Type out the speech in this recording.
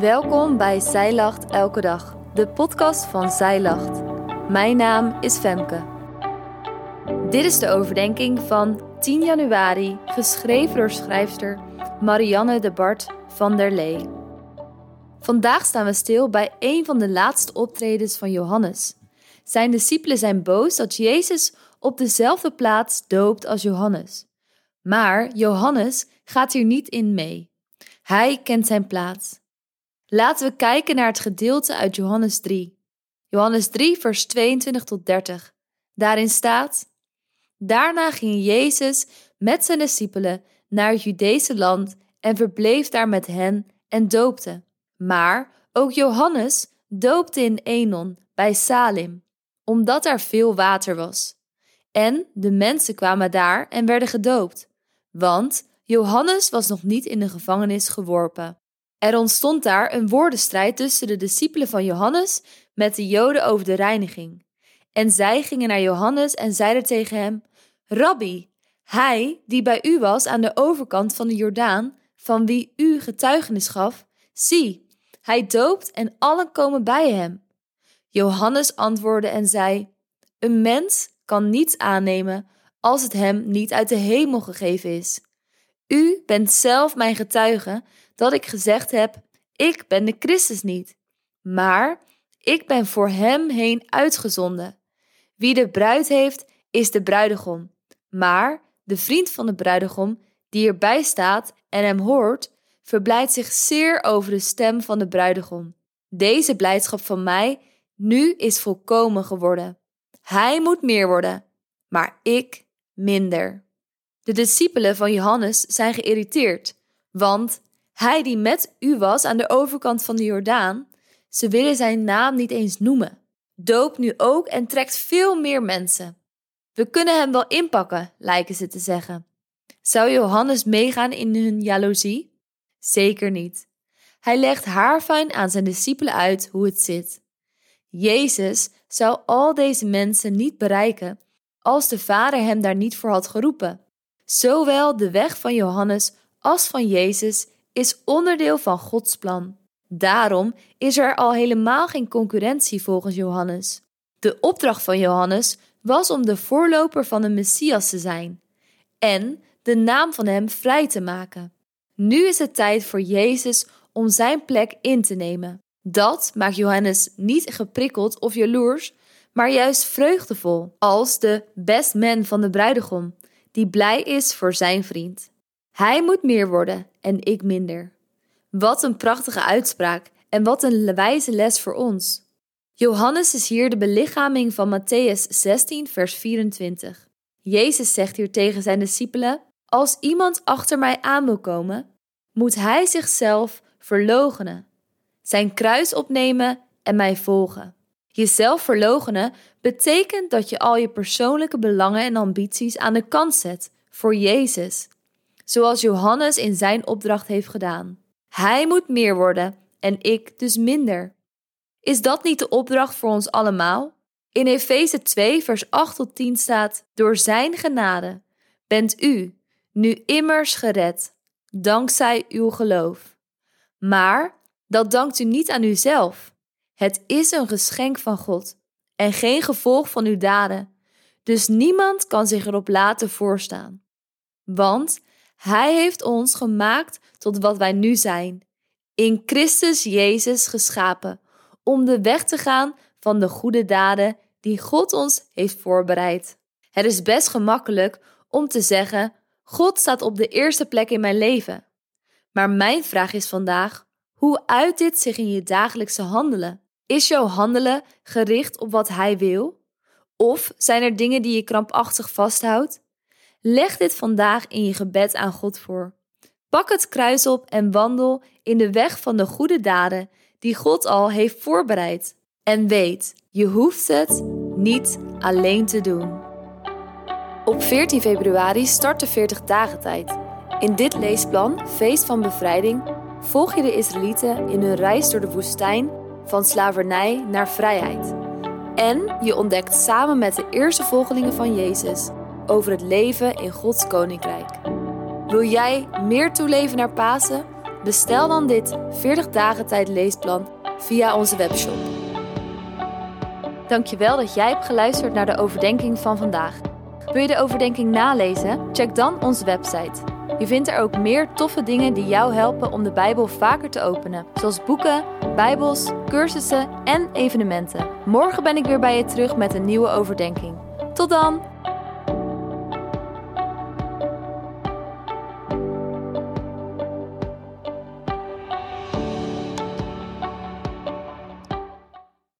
Welkom bij Zij Lacht Elke Dag, de podcast van Zij Lacht. Mijn naam is Femke. Dit is de overdenking van 10 januari, geschreven door schrijfster Marianne de Bart van der Lee. Vandaag staan we stil bij een van de laatste optredens van Johannes. Zijn discipelen zijn boos dat Jezus op dezelfde plaats doopt als Johannes. Maar Johannes gaat hier niet in mee. Hij kent zijn plaats. Laten we kijken naar het gedeelte uit Johannes 3. Johannes 3, vers 22 tot 30. Daarin staat: Daarna ging Jezus met zijn discipelen naar het Judese land en verbleef daar met hen en doopte. Maar ook Johannes doopte in Enon bij Salim, omdat er veel water was. En de mensen kwamen daar en werden gedoopt, want Johannes was nog niet in de gevangenis geworpen. Er ontstond daar een woordenstrijd tussen de discipelen van Johannes met de Joden over de reiniging. En zij gingen naar Johannes en zeiden tegen hem: Rabbi, hij die bij u was aan de overkant van de Jordaan, van wie u getuigenis gaf, zie, hij doopt en allen komen bij hem. Johannes antwoordde en zei: Een mens kan niets aannemen als het hem niet uit de hemel gegeven is. U bent zelf mijn getuige dat ik gezegd heb: Ik ben de Christus niet, maar ik ben voor hem heen uitgezonden. Wie de bruid heeft, is de bruidegom. Maar de vriend van de bruidegom, die erbij staat en hem hoort, verblijdt zich zeer over de stem van de bruidegom. Deze blijdschap van mij nu is volkomen geworden. Hij moet meer worden, maar ik minder. De discipelen van Johannes zijn geïrriteerd, want hij die met u was aan de overkant van de Jordaan, ze willen zijn naam niet eens noemen. Doop nu ook en trekt veel meer mensen. We kunnen hem wel inpakken, lijken ze te zeggen. Zou Johannes meegaan in hun jaloezie? Zeker niet. Hij legt haarfijn aan zijn discipelen uit hoe het zit. Jezus zou al deze mensen niet bereiken als de Vader hem daar niet voor had geroepen. Zowel de weg van Johannes als van Jezus is onderdeel van Gods plan. Daarom is er al helemaal geen concurrentie volgens Johannes. De opdracht van Johannes was om de voorloper van de Messias te zijn en de naam van hem vrij te maken. Nu is het tijd voor Jezus om zijn plek in te nemen. Dat maakt Johannes niet geprikkeld of jaloers, maar juist vreugdevol, als de best man van de bruidegom, die blij is voor zijn vriend. Hij moet meer worden en ik minder. Wat een prachtige uitspraak en wat een wijze les voor ons. Johannes is hier de belichaming van Matthäus 16, vers 24. Jezus zegt hier tegen zijn discipelen: Als iemand achter mij aan wil komen, moet hij zichzelf verloochenen, zijn kruis opnemen en mij volgen. Jezelf verloochenen betekent dat je al je persoonlijke belangen en ambities aan de kant zet voor Jezus, zoals Johannes in zijn opdracht heeft gedaan. Hij moet meer worden en ik dus minder. Is dat niet de opdracht voor ons allemaal? In Efeze 2, vers 8 tot 10 staat: Door zijn genade bent u nu immers gered, dankzij uw geloof. Maar dat dankt u niet aan uzelf. Het is een geschenk van God en geen gevolg van uw daden. Dus niemand kan zich erop laten voorstaan. Want Hij heeft ons gemaakt tot wat wij nu zijn, in Christus Jezus geschapen, om de weg te gaan van de goede daden die God ons heeft voorbereid. Het is best gemakkelijk om te zeggen: God staat op de eerste plek in mijn leven. Maar mijn vraag is vandaag: hoe uit dit zich in je dagelijkse handelen? Is jouw handelen gericht op wat Hij wil? Of zijn er dingen die je krampachtig vasthoudt? Leg dit vandaag in je gebed aan God voor. Pak het kruis op en wandel in de weg van de goede daden die God al heeft voorbereid. En weet, je hoeft het niet alleen te doen. Op 14 februari start de 40 dagen tijd. In dit leesplan, Feest van Bevrijding, volg je de Israëlieten in hun reis door de woestijn van slavernij naar vrijheid. En je ontdekt samen met de eerste volgelingen van Jezus over het leven in Gods koninkrijk. Wil jij meer toeleven naar Pasen? Bestel dan dit 40 dagen tijd leesplan via onze webshop. Dankjewel dat jij hebt geluisterd naar de overdenking van vandaag. Wil je de overdenking nalezen? Check dan onze website. Je vindt er ook meer toffe dingen die jou helpen om de Bijbel vaker te openen, zoals boeken, Bijbels, cursussen en evenementen. Morgen ben ik weer bij je terug met een nieuwe overdenking. Tot dan!